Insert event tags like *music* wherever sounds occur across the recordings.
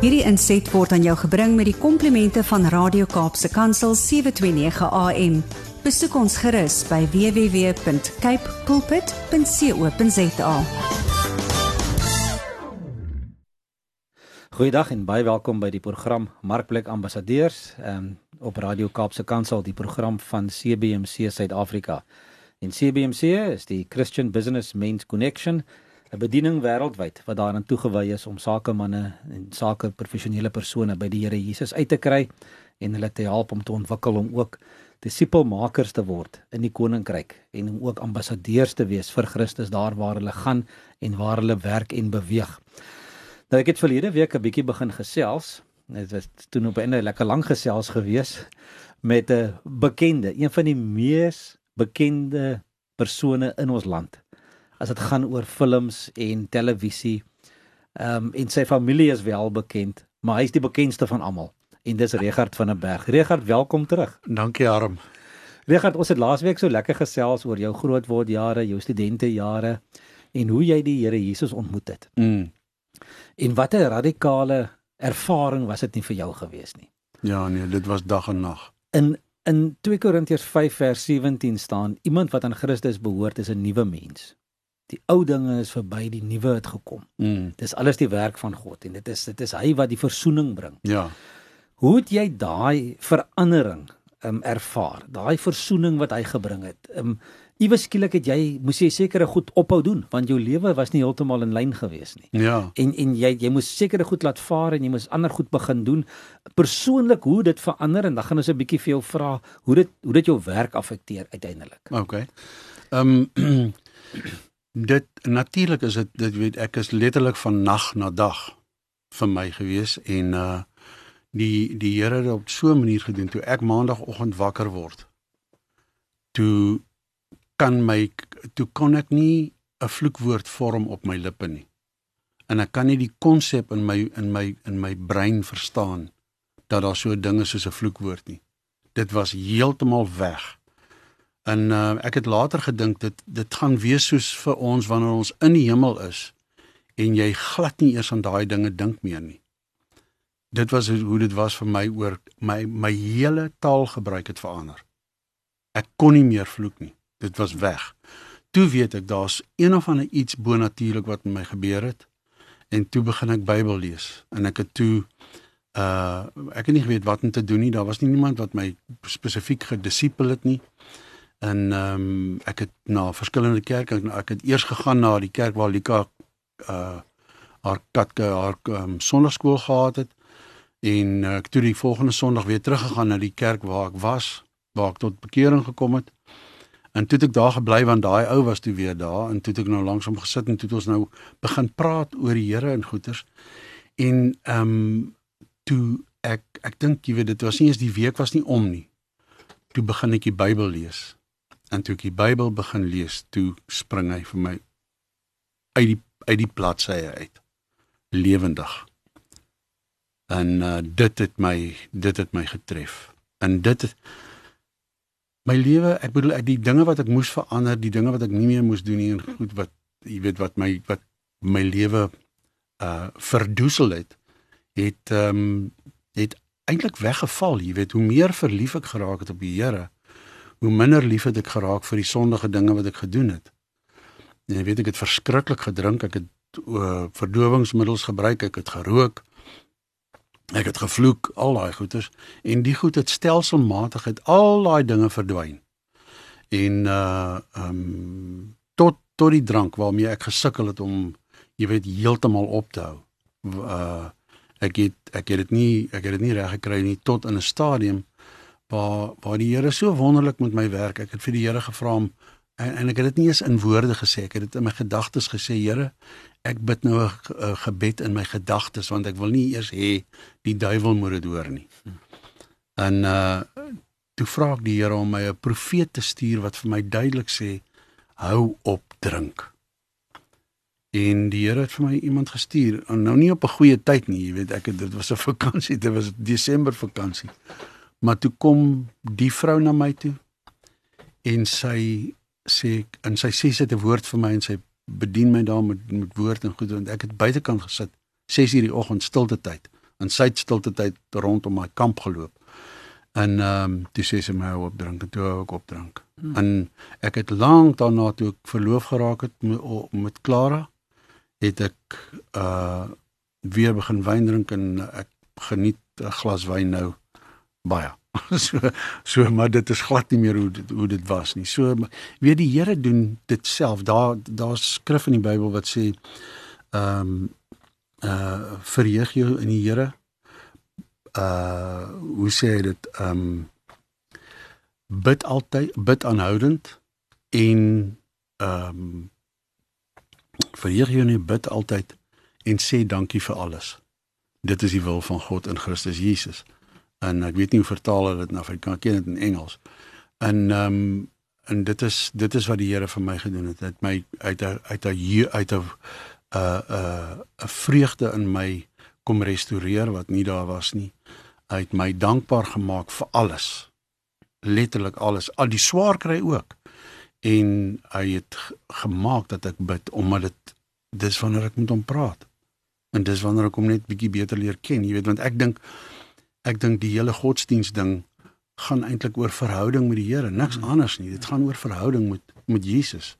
Hierdie inset word aan jou gebring met die komplimente van Radio Kaapse Kansel 729 AM. Besoek ons gerus by www.cape pulpit.co.za. Goeiedag en baie welkom by die program Markplek Ambassadeurs um, op Radio Kaapse Kansel, die program van CBC Suid-Afrika. En CBC is die Christian Business Men's Connection 'n bediening wêreldwyd wat daaraan toegewy is om sakemanne en sake professionele persone by die Here Jesus uit te kry en hulle te help om te ontwikkel om ook disipelmakers te word in die koninkryk en om ook ambassadeurs te wees vir Christus daar waar hulle gaan en waar hulle werk en beweeg. Nou ek het verlede week 'n bietjie begin gesels. Dit was toe op 'n lekker lang gesels gewees met 'n bekende, een van die mees bekende persone in ons land as dit gaan oor films en televisie. Ehm um, en sy familie is wel bekend, maar hy is die bekendste van almal en dis Regard van der Berg. Regard, welkom terug. Dankie Harm. Regard, ons het laasweek so lekker gesels oor jou grootword jare, jou studente jare en hoe jy die Here Jesus ontmoet het. Mm. En wat 'n radikale ervaring was dit nie vir jou gewees nie. Ja nee, dit was dag en nag. In in 2 Korintiërs 5 vers 17 staan: Iemand wat aan Christus behoort is 'n nuwe mens die ou dinge is verby, die nuwe het gekom. Mm. Dis alles die werk van God en dit is dit is hy wat die verzoening bring. Ja. Hoe het jy daai verandering um ervaar? Daai verzoening wat hy gebring het. Um iewes skielik het jy moes jy sekere goed ophou doen want jou lewe was nie heeltemal in lyn gewees nie. Ja. En en jy jy moes sekere goed laat vaar en jy moes ander goed begin doen. Persoonlik hoe dit verander en dan gaan ons 'n bietjie vir jou vra hoe dit hoe dit jou werk affekteer uiteindelik. Okay. Ehm um, *clears throat* dit natuurlik is dit dit weet ek is letterlik van nag na dag vir my gewees en uh die die Here het op so 'n manier gedoen toe ek maandagooggend wakker word toe kan my toe kon ek nie 'n vloekwoord vorm op my lippe nie. En ek kan nie die konsep in my in my in my brein verstaan dat daar so dinge soos 'n vloekwoord nie. Dit was heeltemal weg En uh, ek het later gedink dit dit gaan wees soos vir ons wanneer ons in die hemel is en jy glad nie eers aan daai dinge dink meer nie. Dit was hoe dit was vir my oor my my hele taalgebruik het verander. Ek kon nie meer vloek nie. Dit was weg. Toe weet ek daar's een of ander iets bonatuurlik wat met my gebeur het en toe begin ek Bybel lees en ek het toe uh ek het nie geweet wat om te doen nie. Daar was nie iemand wat my spesifiek gedisipel het nie. En ehm um, ek het na verskillende kerke ek het eers gegaan na die kerk waar Lika uh haar katke haar um, sonnaarskool gehad het en uh, ek toe die volgende sonderdag weer teruggegaan na die kerk waar ek was waar ek tot bekering gekom het. En toe het ek daar gebly want daai ou was toe weer daar en toe het ek nou langs hom gesit en toe het ons nou begin praat oor die Here en goeters. En ehm um, toe ek ek dink jy weet dit was nie eens die week was nie om nie. Toe begin ek die Bybel lees en toe ek die Bybel begin lees, toe spring hy vir my uit die uit die bladsye uit. Lewendig. En uh, dit het my dit het my getref. En dit het, my lewe, ek bedoel die dinge wat ek moes verander, die dinge wat ek nie meer moes doen nie en goed wat jy weet wat my wat my lewe uh verdoesel het, het ehm um, het eintlik weggeval, jy weet, hoe meer verlief ek geraak het op die Here, hoe minder lief het ek geraak vir die sondige dinge wat ek gedoen het. En jy weet ek het verskriklik gedrink, ek het uh, verdowingsmiddels gebruik, ek het gerook. Ek het gevloek, al daai goeters en die goed het stelselmatig het al daai dinge verdwyn. En uh ehm um, tot tot die drank waarmee ek gesukkel het om jy weet heeltemal op te hou. Uh ek het ek het dit nie ek het dit nie reg gekry nie tot in 'n stadium waar waar die Here so wonderlik met my werk. Ek het vir die Here gevra om en, en ek het dit nie eens in woorde gesê, ek het dit in my gedagtes gesê, Here, ek bid nou 'n gebed in my gedagtes want ek wil nie eers hê die duiwel moet dit hoor nie. En uh toe vra ek die Here om my 'n profeet te stuur wat vir my duidelik sê hou op drink. En die Here het vir my iemand gestuur, nou nie op 'n goeie tyd nie, jy weet ek het dit was 'n *laughs* vakansie, dit was Desember vakansie. Maar toe kom die vrou na my toe en sy sê en sy sê sy het 'n woord vir my en sy bedien my daar met met woord en goed en ek het buitekant gesit 6:00 die oggend stilte tyd in sy stilte tyd rondom my kamp geloop. En ehm um, toe sê sy my op drink en toe hou ek op drink. Hmm. En ek het lank daarna toe ek verloof geraak het met, met Clara, het ek uh weer begin wyn drink en ek geniet 'n glas wyn nou baie. *laughs* so so maar dit is glad nie meer hoe dit, hoe dit was nie. So weet die Here doen dit self. Daar daar's skrif in die Bybel wat sê ehm um, uh verheug jou in die Here. Uh hoe sê dit? Ehm um, bid altyd, bid aanhoudend en ehm um, verheug jou in die bid altyd en sê dankie vir alles. Dit is die wil van God in Christus Jesus en ek weet nie hoe vertaal hulle dit in Afrikaans, ken dit in Engels. En ehm um, en dit is dit is wat die Here vir my gedoen het. Dit my uit 'n uit 'n uit 'n 'n 'n vreugde in my kom restoreer wat nie daar was nie. Hy het my dankbaar gemaak vir alles. Letterlik alles, al die swaar kry ook. En hy het gemaak dat ek bid omdat dit dis wanneer ek met hom praat. En dis wanneer ek hom net bietjie beter leer ken, jy weet, want ek dink ek dink die hele godsdiens ding gaan eintlik oor verhouding met die Here, niks hmm. anders nie. Dit gaan oor verhouding met met Jesus.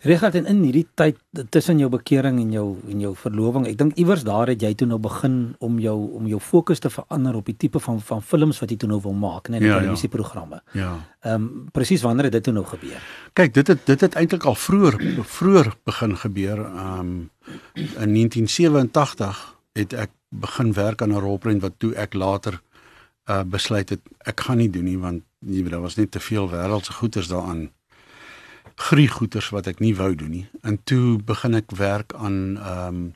Regard en in hierdie tyd tussen jou bekering en jou en jou verloving, ek dink iewers daar het jy toe nou begin om jou om jou fokus te verander op die tipe van van films wat jy toe nou wil maak, nee, in die ja, ja. televisieprogramme. Ja. Ehm um, presies wanneer het dit toe nou gebeur? Kyk, dit het dit het eintlik al vroeër vroeër begin gebeur. Ehm um, in 1987 het ek begin werk aan 'n rolprent wat toe ek later uh besluit het ek gaan nie doen nie want jy weet daar was net te veel wêreldse goeders daaraan griegoeders wat ek nie wou doen nie en toe begin ek werk aan um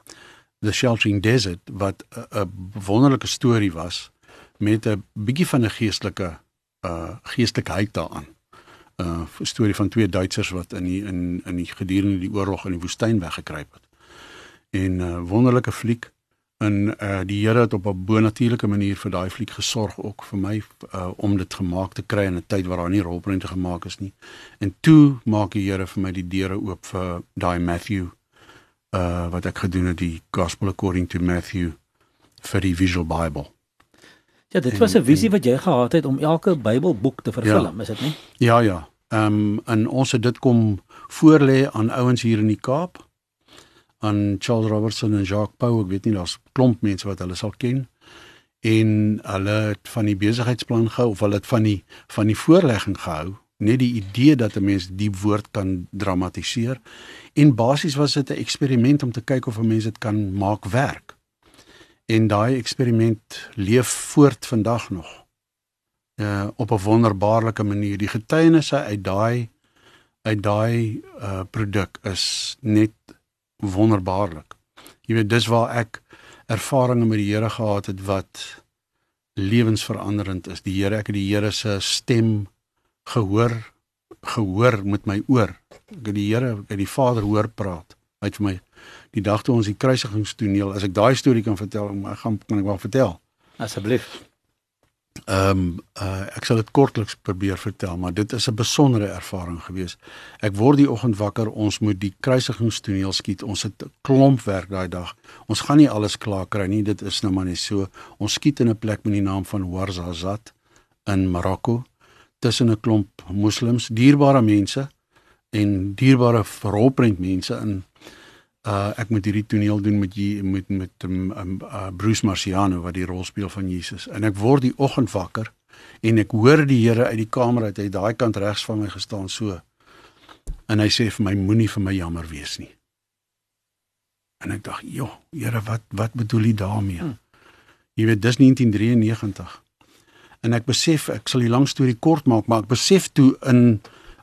The Sheltering Desert wat 'n wonderlike storie was met 'n bietjie van 'n geestelike uh geestelikheid daaraan. 'n uh, storie van twee Duitsers wat in die, in in die gedurende die oorlog in die woestyn weggekruip het. En 'n uh, wonderlike fliek en uh die Here het op 'n bonatuurlike manier vir daai fliek gesorg ook vir my uh om dit gemaak te kry in 'n tyd waar daar nie rolprente gemaak is nie. En toe maak die Here vir my die deure oop vir daai Matthew uh wat ek gedoen het die Gospel according to Matthew vir die Visual Bible. Ja, dit en, was 'n visie en, wat jy gehad het om elke Bybelboek te vervul, ja, is dit nie? Ja, ja. Ehm um, en ons het dit kom voorlê aan ouens hier in die Kaap aan Charles Robertson en Jacques Pau, ek weet nie daar's klomp mense wat hulle sal ken. En hulle het van die besigheidsplan gehou of hulle het van die van die voorlegging gehou net die idee dat 'n mens die woord kan dramatiseer. En basies was dit 'n eksperiment om te kyk of 'n mens dit kan maak werk. En daai eksperiment leef voort vandag nog uh, op 'n wonderbaarlike manier. Die getuienisse uit daai uit daai uh, produk is net wonderbaarlik. Jy weet dis waar ek ervarings met die Here gehad het wat lewensveranderend is. Die Here, ek het die Here se stem gehoor gehoor met my oor. Ek het die Here, ek het die Vader hoor praat. Hy het vir my die dag toe ons die kruisigingstoneel, as ek daai storie kan vertel, ek gaan kan ek wel vertel. Asseblief. Ehm um, uh, ek sal dit kortliks probeer vertel, maar dit is 'n besondere ervaring gewees. Ek word die oggend wakker, ons moet die kruisigingstoneel skiet. Ons het 'n klomp werk daai dag. Ons gaan nie alles klaar kry nie. Dit is nou maar net so. Ons skiet in 'n plek met die naam van Ouarzazate in Marokko tussen 'n klomp moslems, dierbare mense en dierbare rolprent mense in uh ek moet hierdie toneel doen met jy met met um, um, uh, Bruce Marciano wat die rol speel van Jesus. En ek word die oggend wakker en ek hoor die Here uit die kamer uit. Hy daai kant regs van my gestaan so. En hy sê vir my moenie vir my jammer wees nie. En ek dink joh Here wat wat bedoel jy daarmee? Hmm. jy weet dis 1993 en ek besef ek sal die lang storie kort maak maar ek besef toe in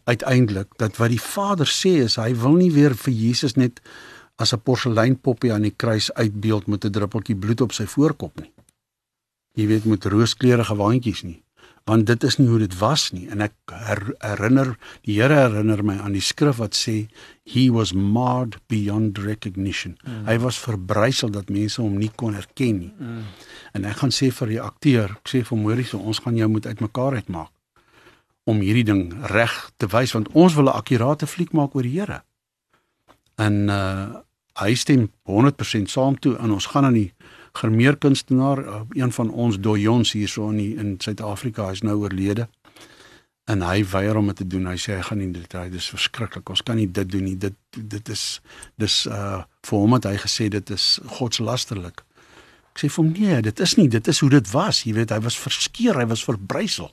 uiteindelik dat wat die Vader sê is hy wil nie weer vir Jesus net as 'n porseleinpoppie aan die kruis uitbeeld met 'n druppeltjie bloed op sy voorkop nie. Jy weet met rooskleurige waantjies nie, want dit is nie hoe dit was nie en ek herinner die Here herinner my aan die skrif wat sê he was marred beyond recognition. Mm. Hy was verbrysel dat mense hom nie kon herken nie. Mm. En ek gaan sê vir die akteur, ek sê vir Maurice, ons gaan jou moet uitmekaar uitmaak om hierdie ding reg te wys want ons wil 'n akkurate fliek maak oor die Here. En uh hy stem 100% saam toe en ons gaan aan die grimeerkunstenaar, uh, een van ons dojons hierso in die, in Suid-Afrika, hy's nou oorlede. En hy weier om dit te doen. Hy sê hy gaan nie dit hy dis verskriklik. Ons kan nie dit doen nie. Dit dit is dis uh vir hom het hy gesê dit is godslasterlik. Ek sê vir hom nee, dit is nie, dit is hoe dit was. Jy weet, hy was verskeur, hy was verbrysel.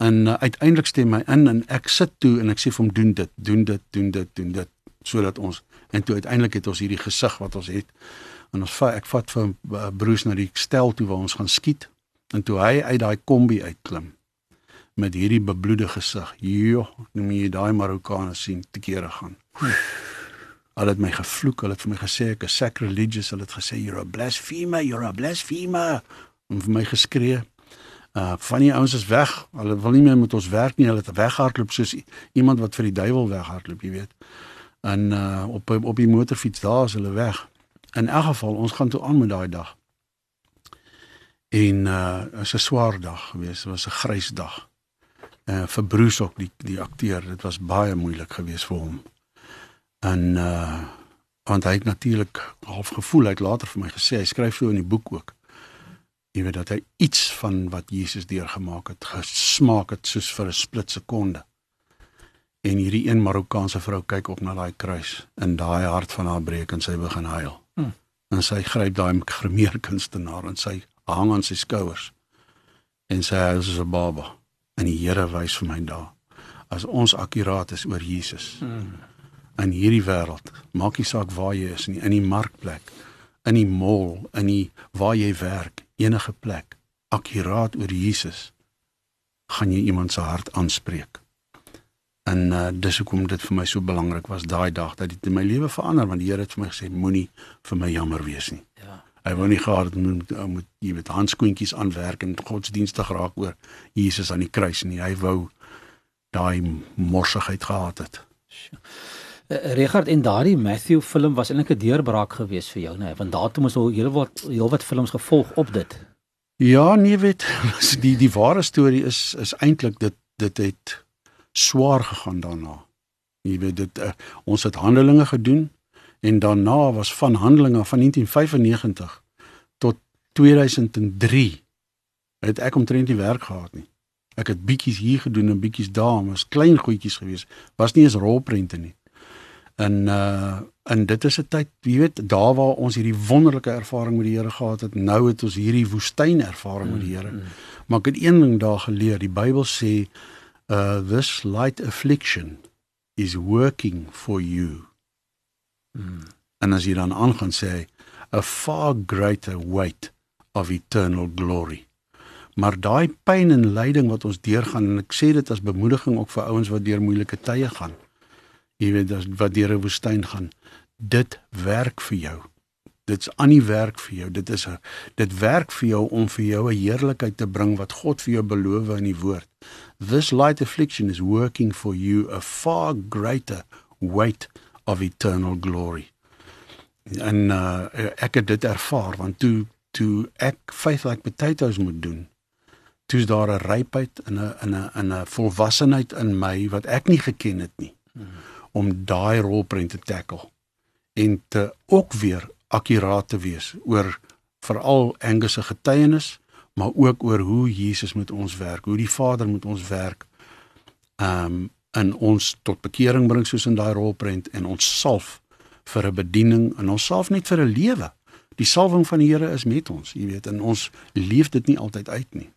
En uh, uiteindelik stem hy in en ek sit toe en ek sê vir hom doen dit, doen dit, doen dit, doen dit sodat ons en toe uiteindelik het ons hierdie gesig wat ons het en ons vat ek vat vir uh, Bruce na die stel toe waar ons gaan skiet en toe hy uit daai kombi uitklim met hierdie bebloede gesig joh noem jy daai Marokkaane sien te kere gaan Hulle het my gevloek, hulle het vir my gesê ek is sacrilegious, hulle het gesê you're a blasphemer, you're a blasphemer. En vir my geskree. Uh van die ouens is weg. Hulle wil nie meer met ons werk nie. Hulle het weghardloop soos iemand wat vir die duiwel weghardloop, jy weet. En uh op op die motorfiets daar is hulle weg. In elk geval, ons gaan toe aan met daai dag. En uh is 'n swaar dag geweest. Was 'n grys dag. Uh vir Bruce ook die die akteur, dit was baie moeilik geweest vir hom. En uh want hy het natuurlik half gevoel hy het later vir my gesê hy skryf so in die boek ook. Jy weet dat hy iets van wat Jesus deurgemaak het gesmaak het soos vir 'n split sekonde. En hierdie een Marokkaanse vrou kyk op na daai kruis en daai hart van haar breek en sy begin huil. Hmm. En sy gryp daai gemeerkunstenaar en sy hang aan sy skouers. En sy huil soos 'n baba. En die Here wys vir my daar as ons akkuraat is oor Jesus. Hmm in hierdie wêreld. Maak nie saak waar jy is nie, in die markplek, in die mall, in die waar jy werk, enige plek, akkuraat oor Jesus gaan jy iemand se hart aanspreek. En uh, dis hoekom dit vir my so belangrik was daai dag dat dit my lewe verander want die Here het vir my gesê moenie vir my jammer wees nie. Ja. Hy wou nie gehad het moet moet jy met handskoentjies aanwerk en godsdienstig raak oor Jesus aan die kruis nie. Hy wou daai morsigheid gehad het. Sure. Uh, Richard en daardie Matthew film was eintlik 'n deurbraak geweest vir jou, né? Nee? Want daartoe moes al heelwat heelwat films gevolg op dit. Ja, nee, weet, *laughs* die die ware storie is is eintlik dit dit het swaar gegaan daarna. Jy weet dit uh, ons het Handelinge gedoen en daarna was van Handelinge van 1995 tot 2003 het ek omtrent nie werk gehad nie. Ek het bietjies hier gedoen en bietjies daar, maar was klein goedjies geweest. Was nie eens rolprente nie in uh en dit is 'n tyd, jy weet, daar waar ons hierdie wonderlike ervaring met die Here gehad het, nou het ons hierdie woestyn ervaring met die Here. Mm, mm. Maar ek het een ding daar geleer, die Bybel sê uh this light affliction is working for you. Mm. En as jy dan aangaan sê a far greater weight of eternal glory. Maar daai pyn en lyding wat ons deurgaan en ek sê dit as bemoediging ook vir ouens wat deur moeilike tye gaan jy weet as wat deur 'n woestyn gaan dit werk vir jou dit's aan die werk vir jou. Dit is 'n dit werk vir jou om vir jou 'n heerlikheid te bring wat God vir jou beloof in die woord. This light affliction is working for you a far greater weight of eternal glory. En uh, ek het dit ervaar want toe toe ek faith like potatoes moet doen toe's daar 'n rypheid in 'n in 'n in 'n volwassenheid in my wat ek nie geken het nie hmm. om daai rolprent te tackle en te ook weer akkuraat te wees oor veral Angus se getuienis maar ook oor hoe Jesus met ons werk, hoe die Vader met ons werk. Um in ons tot bekering bring soos in daai rolprent en ons salf vir 'n bediening en ons salf net vir 'n lewe. Die salwing van die Here is met ons, jy weet, en ons leef dit nie altyd uit nie.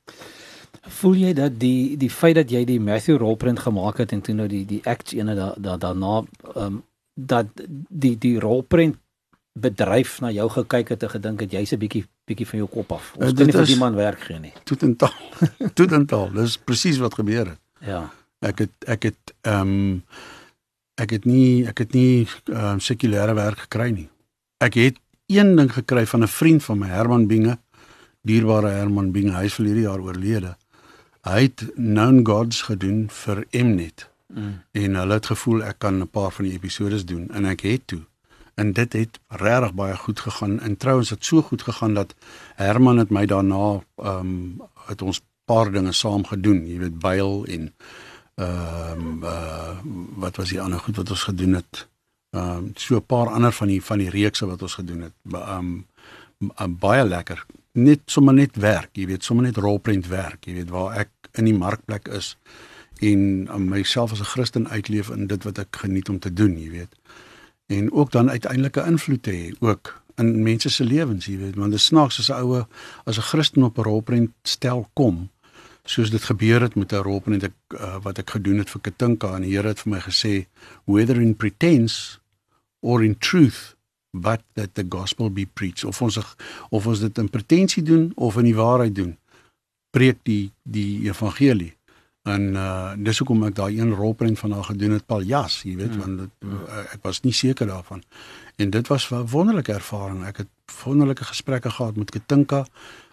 Voel jy dat die die feit dat jy die Matthew rolprent gemaak het en toe nou die die acts ene da, da, daarna ehm um, dat die die rolprent bedryf na jou gekyk het en gedink het jy's 'n bietjie bietjie van jou kop af. Ons uh, kan nie vir die man werk gee nie. Toe en taal. *laughs* toe en taal. Dis presies wat gebeur het. Ja. Ek het ek het ehm um, ek het nie ek het nie ehm um, sekulêre werk gekry nie. Ek het een ding gekry van 'n vriend van my Herman Binge, dierbare Herman Binge, hy is verlede jaar oorlede hy het known gods gedoen vir Mnet. Mm. En hulle het gevoel ek kan 'n paar van die episode doen en ek het toe. En dit het regtig baie goed gegaan. En trouens het so goed gegaan dat Herman het my daarna ehm um, het ons paar dinge saam gedoen. Jy weet byl en ehm um, uh wat was die ander goed wat ons gedoen het? Ehm um, so 'n paar ander van die van die reekse wat ons gedoen het. Ehm um, baie lekker. Net sommer net werk, jy weet, sommer net rolprent werk, jy weet waar ek in die markplek is en myself as 'n Christen uitleef in dit wat ek geniet om te doen, jy weet. En ook dan uiteindelik 'n invloed te hê ook in mense se lewens, jy weet, want dit snaaks as 'n oue as 'n Christen op 'n rolprent stel kom, soos dit gebeur het met 'n rolprent ek uh, wat ek gedoen het vir Katinka en die Here het vir my gesê whether in pretense or in truth but that the gospel be preached. Of ons of ons dit in pretensie doen of in die waarheid doen preek die die evangelie en uh dis hoekom ek daai een rolprent van haar gedoen het Paljas jy weet hmm. want dit, uh, ek was nie seker daarvan. En dit was 'n wonderlike ervaring. Ek het wonderlike gesprekke gehad met Katinka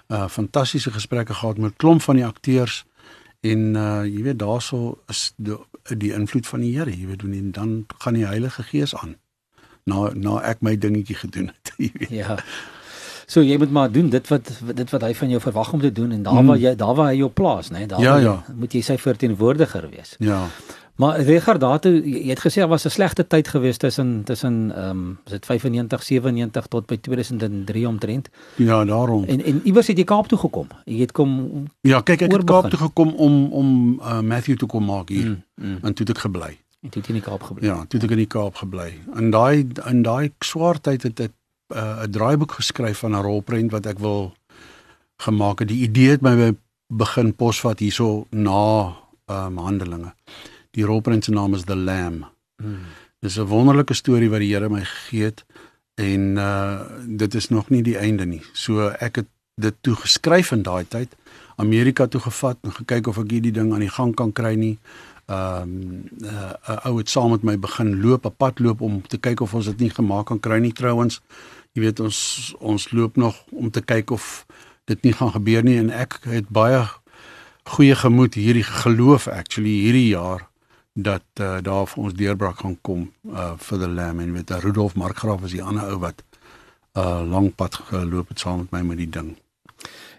uh fantastiese gesprekke gehad met klomp van die akteurs en uh jy weet daarso is die, die invloed van die Here jy weet en dan gaan die Heilige Gees aan na na ek my dingetjie gedoen het *laughs* jy weet. Ja So jy moet maar doen dit wat dit wat hy van jou verwag om te doen en daar waar mm. jy daar waar hy jou plaas, né? Daar ja, ja. moet jy sy verteenwoordiger wees. Ja. Maar Richard, daar toe jy het gesê daar was 'n slegte tyd gewees tussen tussen ehm um, is dit 95 97 tot by 2003 omtrent. Ja, daarom. En en iewers het jy Kaap toe gekom. Jy het kom Ja, kyk ek het Kaap toe gekom om om uh, Matthew toe kom maak hier. Mm, mm. En toe het ek gebly. En toe het jy in die Kaap gebly. Ja, toe het ek in die Kaap gebly. In daai in daai swaar tyd het ek uh, 'n draaiboek geskryf van 'n rolprent wat ek wil gemaak het. Die idee het my begin posvat hierso na um, handelinge. Die rolprent se naam is The Lamb. Hmm. Dis 'n wonderlike storie wat die Here my gegee het en uh dit is nog nie die einde nie. So ek het dit toe geskryf in daai tyd. Amerika toe gevat en gekyk of ek hierdie ding aan die gang kan kry nie. Ehm um, 'n uh, ou het saam met my begin loop, 'n pad loop om te kyk of ons dit nie gemaak kan kry nie trouens jy weet ons ons loop nog om te kyk of dit nie gaan gebeur nie en ek het baie goeie gemoed hierdie geloof actually hierdie jaar dat uh, daar vir ons deurbraak gaan kom uh vir die lam en weet Rudolf Markgraaf is die ander ou wat 'n uh, lang pad geloop het saam met my met die ding.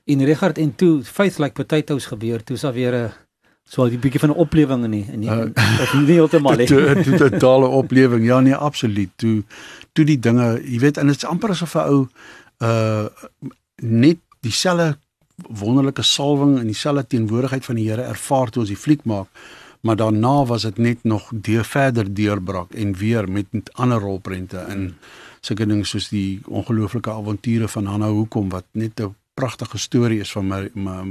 In Richard en toe faith like potatoes gebeur toe is daar weer 'n so 'n bietjie van 'n oplewing in die in die uh, of nie heeltemal *laughs* nie. 'n totale oplewing. Ja nee, absoluut. Toe toe die dinge, jy weet, en dit is amper asof 'n ou uh net dieselfde wonderlike salwing en dieselfde teenwoordigheid van die Here ervaar toe ons die fliek maak, maar daarna was dit net nog deur verder deurbrak en weer met ander rolprente in sulke dinge soos die ongelooflike avonture van Hanna Hoekom wat net 'n pragtige storie is van Mar Mar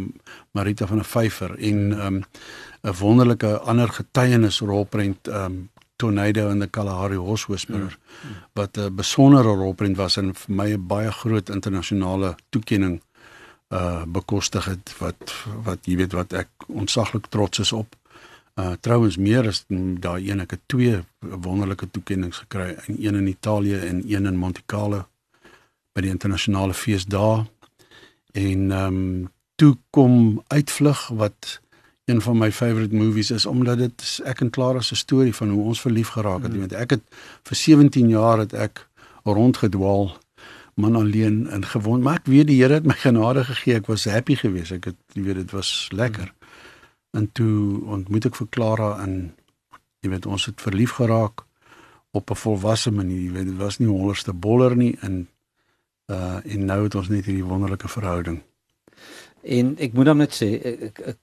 Marita van der Vyver en um, 'n wonderlike ander getuienis rolprent um Tornado in the Kalahari Horse Whisperer mm. wat 'n besondere rolprent was en vir my 'n baie groot internasionale toekenning uh bekostig het wat wat jy weet wat ek ontsaglik trots is op. Uh trouens meer as daai een ek het twee wonderlike toekennings gekry, een in Italië en een in Monte Carlo by die internasionale feesdae en ehm um, toe kom uitvlug wat een van my favorite movies is omdat dit ek en Clara se storie van hoe ons verlief geraak het. Mm. Want ek het vir 17 jaar het ek rondgedwaal man alleen en gewoon maar ek weet die Here het my genade gegee. Ek was happy geweest. Ek het jy weet dit was lekker. Mm. En toe ontmoet ek vir Clara en jy weet ons het verlief geraak op 'n volwasse manier. Jy weet dit was nie hollerste boller nie en uh en nou het ons net hierdie wonderlike verhouding. En ek moet dan net sê,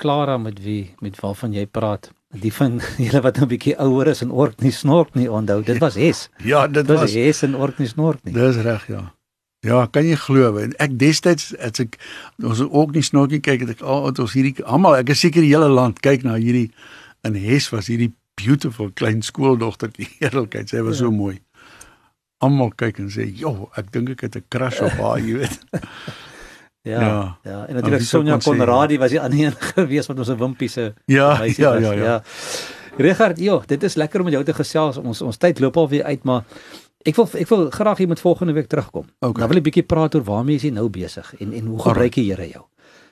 Klara met wie met waarvan jy praat, die van *laughs* julle wat 'n nou bietjie ouer is en ork nie snork nie onthou, dit was Hes. *laughs* ja, dit was Hes en ork nie snork nie. Dis reg, ja. Ja, kan jy glo? Ek destyds as ek ons ook nie snorkie kyk het ek al ons hierdie almal, ek is seker die hele land kyk na hierdie in Hes was hierdie beautiful klein skooldogtertjie. Eerlikheid, sy was ja. so mooi almal kyk en sê, "Jo, ek dink ek het 'n crush op haar," jy weet. *laughs* ja, ja. Ja, en natuurlik Sonja Konradi was die *laughs* ander een gewees wat ons 'n wimpie se Ja, ja, ja, ja, ja. Richard, jo, dit is lekker om met jou te gesels. Ons ons tyd loop al weer uit, maar ek wil ek wil graag hier met volgende week terugkom. Okay. Dan wil ek 'n bietjie praat oor waarmee jy nou besig en en hoe gebruik die Here jou?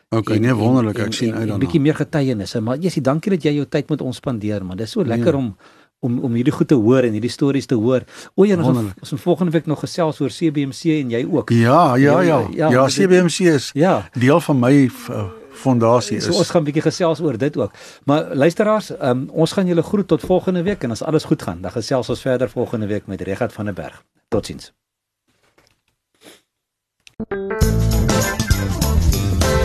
Okay, nee wonderlik. Ek sien uit daarna. 'n Bietjie meer getuienisse, maar jy's dankie dat jy jou tyd met ons spandeer, man. Dis so lekker nee. om om om hierdie goed te hoor en hierdie stories te hoor. O ja, ons ons volgende week nog gesels oor CBMC en jy ook. Ja, ja, ja. Ja, ja CBMC is ja. deel van my uh, fondasie is. So ons gaan 'n bietjie gesels oor dit ook. Maar luisteraars, um, ons gaan julle groet tot volgende week en as alles goed gaan, dan gesels ons verder volgende week met Regat van der Berg. Totsiens. thank you